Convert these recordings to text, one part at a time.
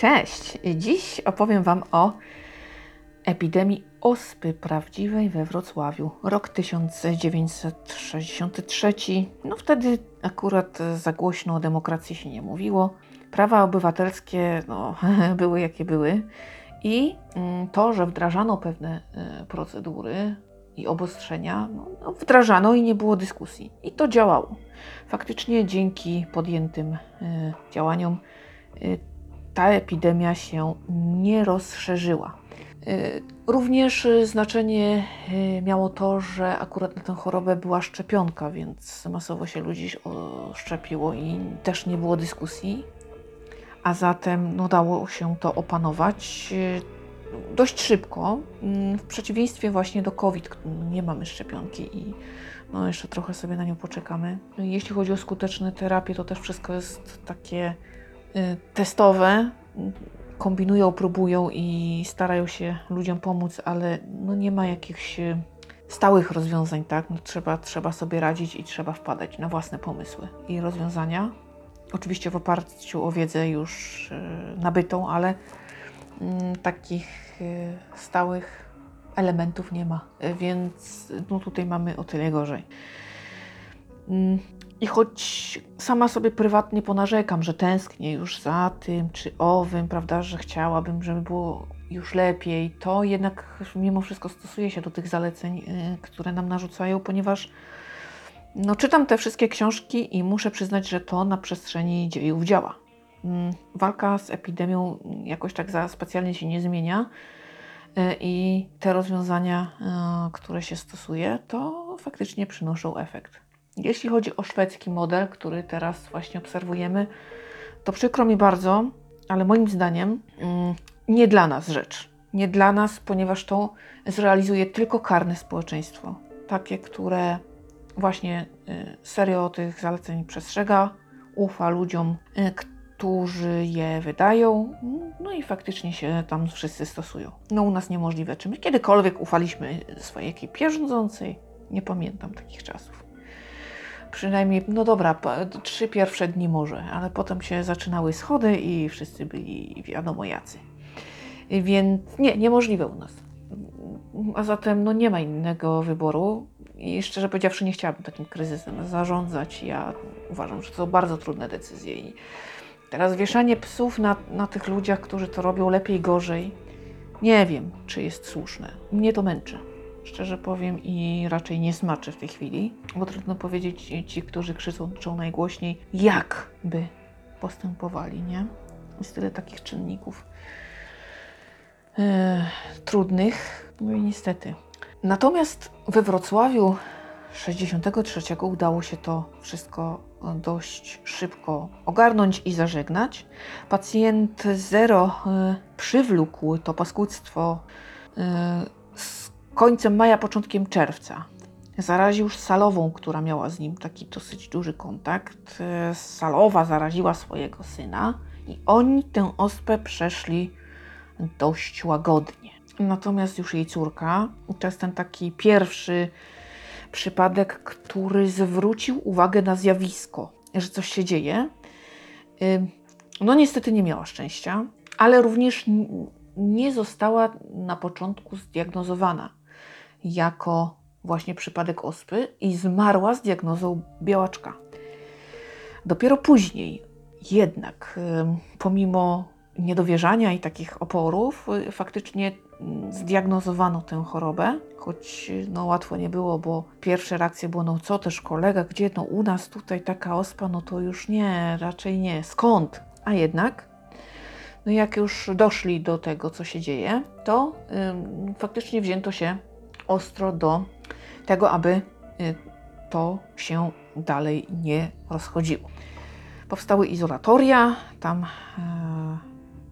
Cześć! Dziś opowiem Wam o epidemii ospy prawdziwej we Wrocławiu. Rok 1963. No wtedy akurat za głośno o demokracji się nie mówiło. Prawa obywatelskie no, były jakie były. I mm, to, że wdrażano pewne e, procedury i obostrzenia, no, no, wdrażano i nie było dyskusji. I to działało. Faktycznie dzięki podjętym e, działaniom e, ta epidemia się nie rozszerzyła. Również znaczenie miało to, że akurat na tę chorobę była szczepionka, więc masowo się ludzi szczepiło i też nie było dyskusji a zatem no, dało się to opanować dość szybko. Mm, w przeciwieństwie właśnie do COVID, nie mamy szczepionki i no, jeszcze trochę sobie na nią poczekamy. Jeśli chodzi o skuteczne terapie, to też wszystko jest takie y, testowe. Kombinują, próbują i starają się ludziom pomóc, ale no, nie ma jakichś e, stałych rozwiązań, tak? No, trzeba, trzeba sobie radzić i trzeba wpadać na własne pomysły i rozwiązania oczywiście w oparciu o wiedzę już e, nabytą, ale mm, takich stałych elementów nie ma, więc no tutaj mamy o tyle gorzej. Mm, I choć sama sobie prywatnie ponarzekam, że tęsknię już za tym czy owym, prawda, że chciałabym, żeby było już lepiej, to jednak mimo wszystko stosuję się do tych zaleceń, które nam narzucają, ponieważ no, czytam te wszystkie książki i muszę przyznać, że to na przestrzeni dziejów działa. Mm, walka z epidemią jakoś tak za specjalnie się nie zmienia e, i te rozwiązania, e, które się stosuje, to faktycznie przynoszą efekt. Jeśli chodzi o szwedzki model, który teraz właśnie obserwujemy, to przykro mi bardzo, ale moim zdaniem mm, nie dla nas rzecz. Nie dla nas, ponieważ to zrealizuje tylko karne społeczeństwo. Takie, które właśnie y, serio tych zaleceń przestrzega, ufa ludziom, y, którzy je wydają, no i faktycznie się tam wszyscy stosują. No u nas niemożliwe. Czy my kiedykolwiek ufaliśmy swojej ekipie rządzącej? Nie pamiętam takich czasów. Przynajmniej, no dobra, trzy pierwsze dni może, ale potem się zaczynały schody i wszyscy byli wiadomo jacy. Więc nie, niemożliwe u nas. A zatem no nie ma innego wyboru. I szczerze powiedziawszy, nie chciałabym takim kryzysem zarządzać. Ja uważam, że to są bardzo trudne decyzje. I teraz wieszanie psów na, na tych ludziach, którzy to robią lepiej, gorzej, nie wiem, czy jest słuszne. Mnie to męczy. Szczerze powiem i raczej nie smaczy w tej chwili, bo trudno powiedzieć ci, którzy krzyczą najgłośniej, jak by postępowali, nie? Jest tyle takich czynników yy, trudnych, no i niestety Natomiast we Wrocławiu 63 udało się to wszystko dość szybko ogarnąć i zażegnać. Pacjent zero e, przywlókł to paskudztwo e, z końcem maja, początkiem czerwca. Zaraził salową, która miała z nim taki dosyć duży kontakt. Salowa zaraziła swojego syna i oni tę ospę przeszli dość łagodnie. Natomiast już jej córka, to jest ten taki pierwszy przypadek, który zwrócił uwagę na zjawisko, że coś się dzieje. No niestety nie miała szczęścia, ale również nie została na początku zdiagnozowana jako właśnie przypadek ospy i zmarła z diagnozą białaczka. Dopiero później jednak, pomimo niedowierzania i takich oporów, faktycznie zdiagnozowano tę chorobę, choć no, łatwo nie było, bo pierwsze reakcje było, no co też kolega, gdzie, no u nas tutaj taka ospa, no to już nie, raczej nie, skąd? A jednak, no jak już doszli do tego, co się dzieje, to ym, faktycznie wzięto się ostro do tego, aby y, to się dalej nie rozchodziło. Powstały izolatoria, tam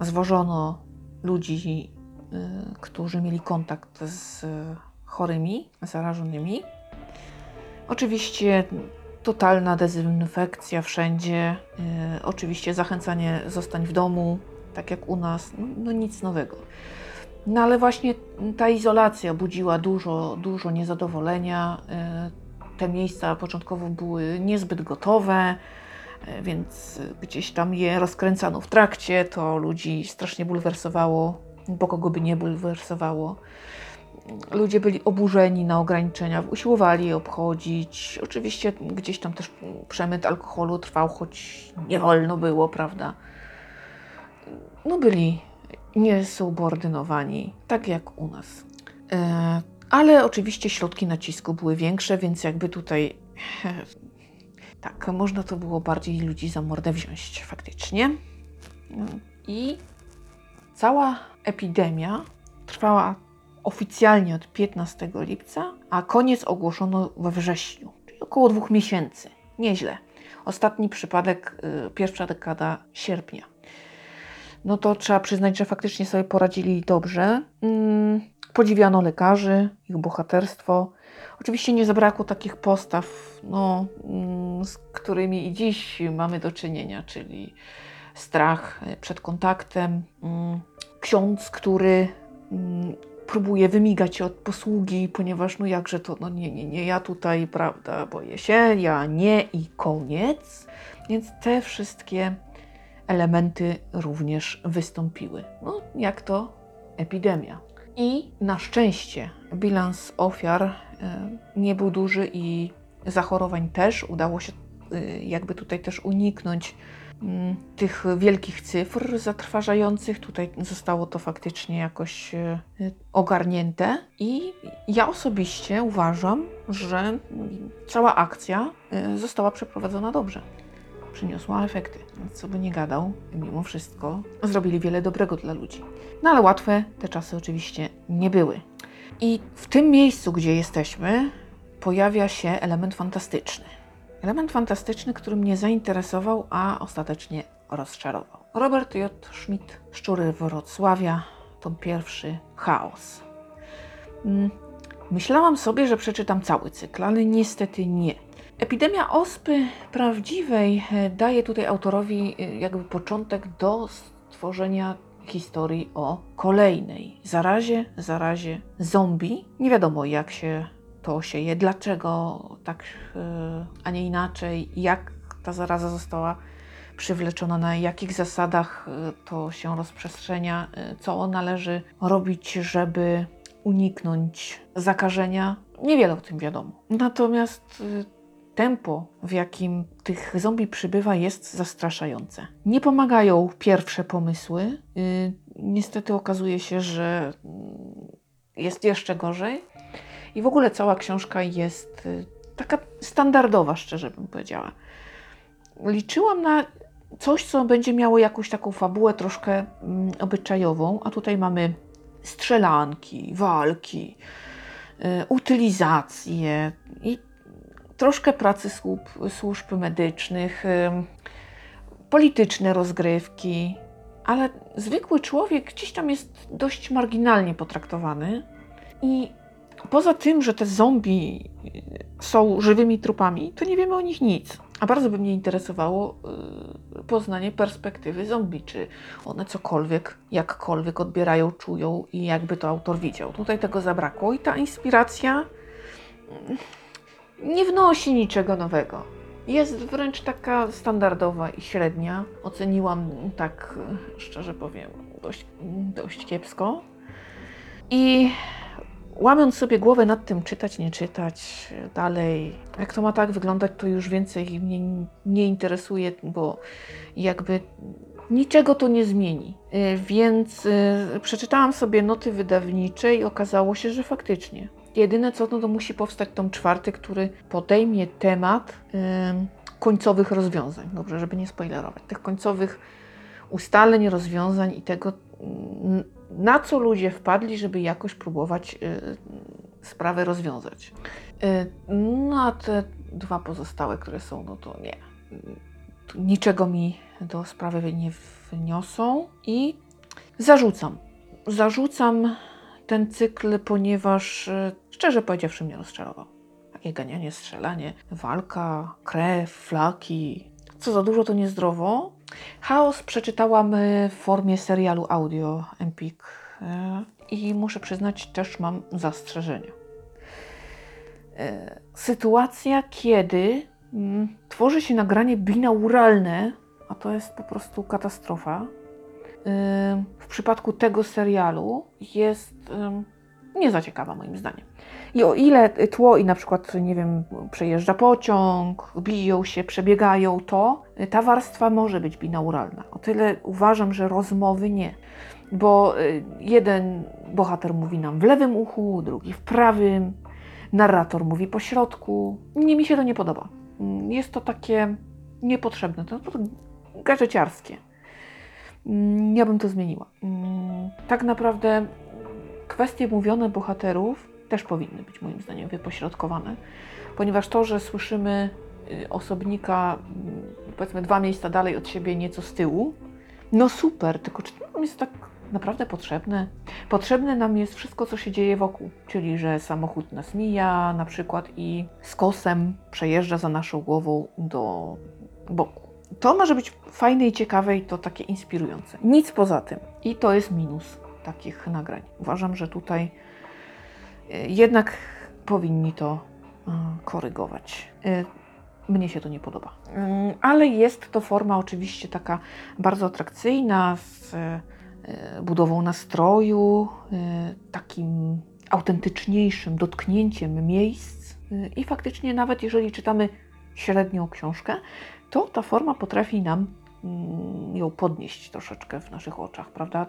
y, zwożono ludzi Y, którzy mieli kontakt z chorymi, zarażonymi. Oczywiście totalna dezynfekcja wszędzie, y, oczywiście zachęcanie zostań w domu, tak jak u nas, no, no nic nowego. No ale właśnie ta izolacja budziła dużo, dużo niezadowolenia. Y, te miejsca początkowo były niezbyt gotowe, e, więc gdzieś tam je rozkręcano w trakcie, to ludzi strasznie bulwersowało, bo kogo by nie bulwersowało. Ludzie byli oburzeni na ograniczenia, usiłowali je obchodzić. Oczywiście gdzieś tam też przemyt alkoholu trwał, choć nie wolno było, prawda? No byli niesubordynowani, tak jak u nas. E, ale oczywiście środki nacisku były większe, więc jakby tutaj tak, można to było bardziej ludzi za mordę wziąć faktycznie. No I cała epidemia trwała oficjalnie od 15 lipca, a koniec ogłoszono we wrześniu, czyli około dwóch miesięcy. Nieźle. Ostatni przypadek, y, pierwsza dekada sierpnia. No to trzeba przyznać, że faktycznie sobie poradzili dobrze. Mm, podziwiano lekarzy, ich bohaterstwo. Oczywiście nie zabrakło takich postaw, no, mm, z którymi i dziś mamy do czynienia, czyli strach przed kontaktem, mm, ksiądz, który próbuje wymigać od posługi, ponieważ no jakże to, no nie, nie, nie, ja tutaj, prawda, boję się, ja nie i koniec. Więc te wszystkie elementy również wystąpiły. No, jak to epidemia. I na szczęście bilans ofiar e, nie był duży i zachorowań też. Udało się e, jakby tutaj też uniknąć mm, tych wielkich cyfr zatrważających. Tutaj zostało to faktycznie jakoś e, ogarnięte i ja osobiście uważam, że cała akcja została przeprowadzona dobrze przyniosła efekty. Co by nie gadał, mimo wszystko zrobili wiele dobrego dla ludzi. No ale łatwe te czasy oczywiście nie były. I w tym miejscu, gdzie jesteśmy, pojawia się element fantastyczny. Element fantastyczny, który mnie zainteresował, a ostatecznie rozczarował. Robert J. Schmidt, Szczury Wrocławia, tom pierwszy, Chaos. Mm, myślałam sobie, że przeczytam cały cykl, ale niestety nie. Epidemia ospy prawdziwej e, daje tutaj autorowi e, jakby początek do stworzenia historii o kolejnej zarazie, zarazie zombie. Nie wiadomo jak się to sieje, dlaczego tak, e, a nie inaczej, jak ta zaraza została przywleczona, na jakich zasadach to się rozprzestrzenia, co należy robić, żeby uniknąć zakażenia. Niewiele o tym wiadomo. Natomiast tempo, w jakim tych zombie przybywa, jest zastraszające. Nie pomagają pierwsze pomysły. Yy, niestety okazuje się, że yy, jest jeszcze gorzej. I w ogóle cała książka jest yy, taka standardowa, szczerze bym powiedziała. Liczyłam na coś, co będzie miało jakąś taką fabułę troszkę mm, obyczajową, a tutaj mamy strzelanki, walki, y, utylizację i troszkę pracy służb, służb medycznych, polityczne rozgrywki, ale zwykły człowiek gdzieś tam jest dość marginalnie potraktowany. I poza tym, że te zombie y, są żywymi trupami, to nie wiemy o nich nic. A bardzo by mnie interesowało yy, poznanie perspektywy zombie, czy one cokolwiek, jakkolwiek odbierają, czują i jakby to autor widział. Tutaj tego zabrakło i ta inspiracja. Nie wnosi niczego nowego. Jest wręcz taka standardowa i średnia. Oceniłam tak, szczerze powiem, dość, dość kiepsko. I łamiąc sobie głowę nad tym, czytać, nie czytać dalej, jak to ma tak wyglądać, to już więcej mnie nie interesuje, bo jakby niczego to nie zmieni. Y, więc y, przeczytałam sobie noty wydawnicze i okazało się, że faktycznie Jedyne co, no to musi powstać tom czwarty, który podejmie temat końcowych rozwiązań. Dobrze, żeby nie spoilerować. Tych końcowych ustaleń, rozwiązań i tego, yy, na co ludzie wpadli, żeby jakoś próbować yy, sprawę rozwiązać. No a te dwa pozostałe, które są, no to nie. Niczego mi do sprawy nie wniosą i zarzucam. Zarzucam ten cykl, ponieważ e, szczerze powiedziawszy mnie rozczarował. Takie ganianie, strzelanie, walka, krew, flaki. Co za dużo to niezdrowo. Chaos przeczytałam e, w formie serialu audio Empik e, i muszę przyznać, też mam zastrzeżenia. Sytuacja, kiedy Tworzy się nagranie binauralne, a to jest po prostu katastrofa. W przypadku tego serialu jest nie za ciekawa moim zdaniem. I o ile tło i na przykład, nie wiem, przejeżdża pociąg, biją się, przebiegają, to ta warstwa może być binauralna. O tyle uważam, że rozmowy nie. Bo y, jeden bohater mówi nam w lewym uchu, drugi w prawym, narrator mówi po środku. Nie mi się to nie podoba. Mm, Jest to takie niepotrzebne, to gadżeciarskie. Mm, Ja bym to zmieniła. Mm, Tak naprawdę kwestie mówione bohaterów też powinny być moim zdaniem wypośrodkowane, ponieważ to, że słyszymy y, osobnika powiedzmy dwa miejsca dalej od siebie, nieco z tyłu, no super, tylko czy to jest tak naprawdę potrzebne? Potrzebne nam jest wszystko, co się dzieje wokół, czyli że samochód nas mija na przykład i z kosem przejeżdża za naszą głową do boku. To może być fajne i ciekawe i to takie inspirujące. Nic poza tym. I to jest minus takich nagrań. Uważam, że tutaj y, jednak powinni to y, korygować. Y, Mnie się to nie podoba. Mm, Ale jest to forma oczywiście taka bardzo atrakcyjna, z budową nastroju, y, takim autentyczniejszym dotknięciem miejsc. Y, I faktycznie, nawet jeżeli czytamy średnią książkę, to ta forma potrafi nam mm, ją podnieść troszeczkę w naszych oczach, prawda?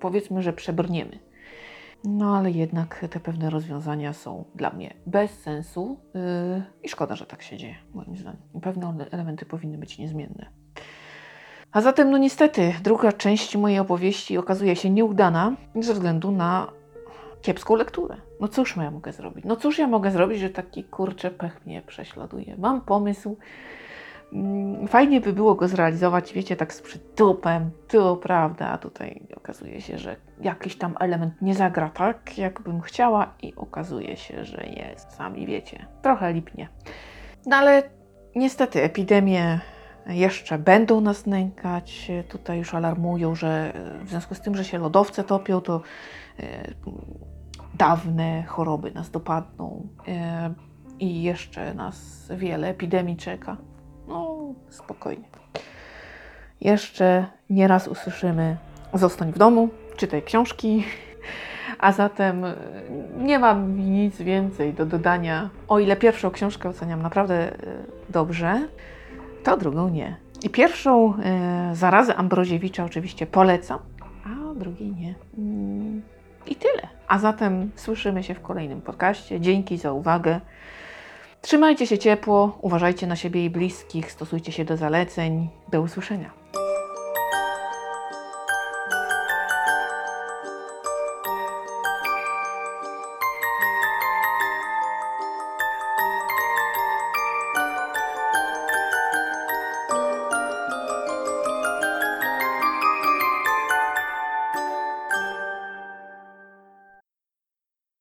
Powiedzmy, że przebrniemy. No ale jednak te pewne rozwiązania są dla mnie bez sensu yy, i szkoda, że tak się dzieje, moim zdaniem. Pewne ele- elementy powinny być niezmienne. A zatem, no niestety, druga część mojej opowieści okazuje się nieudana ze względu na kiepską lekturę. No cóż ja mogę zrobić? No cóż ja mogę zrobić, że taki kurczę pech mnie prześladuje? Mam pomysł, Mm, Fajnie by było go zrealizować, wiecie, tak z przytupem, to prawda, a tutaj okazuje się, że jakiś tam element nie zagra tak, jakbym chciała i okazuje się, że jest, sami wiecie, trochę lipnie. No ale niestety epidemie jeszcze będą nas nękać, tutaj już alarmują, że w związku z tym, że się lodowce topią, to e, dawne choroby nas dopadną e, i jeszcze nas wiele epidemii czeka. No, spokojnie. Jeszcze nieraz usłyszymy: zostań w domu, czytaj książki. A zatem y, nie mam nic więcej do dodania. O ile pierwszą książkę oceniam naprawdę dobrze, to drugą nie. I pierwszą y, zarazę Ambroziewicza oczywiście polecam, a drugiej nie. Mm, I tyle. A zatem słyszymy się w kolejnym podcaście. Dzięki za uwagę. Trzymajcie się ciepło, uważajcie na siebie i bliskich, stosujcie się do zaleceń. Do usłyszenia.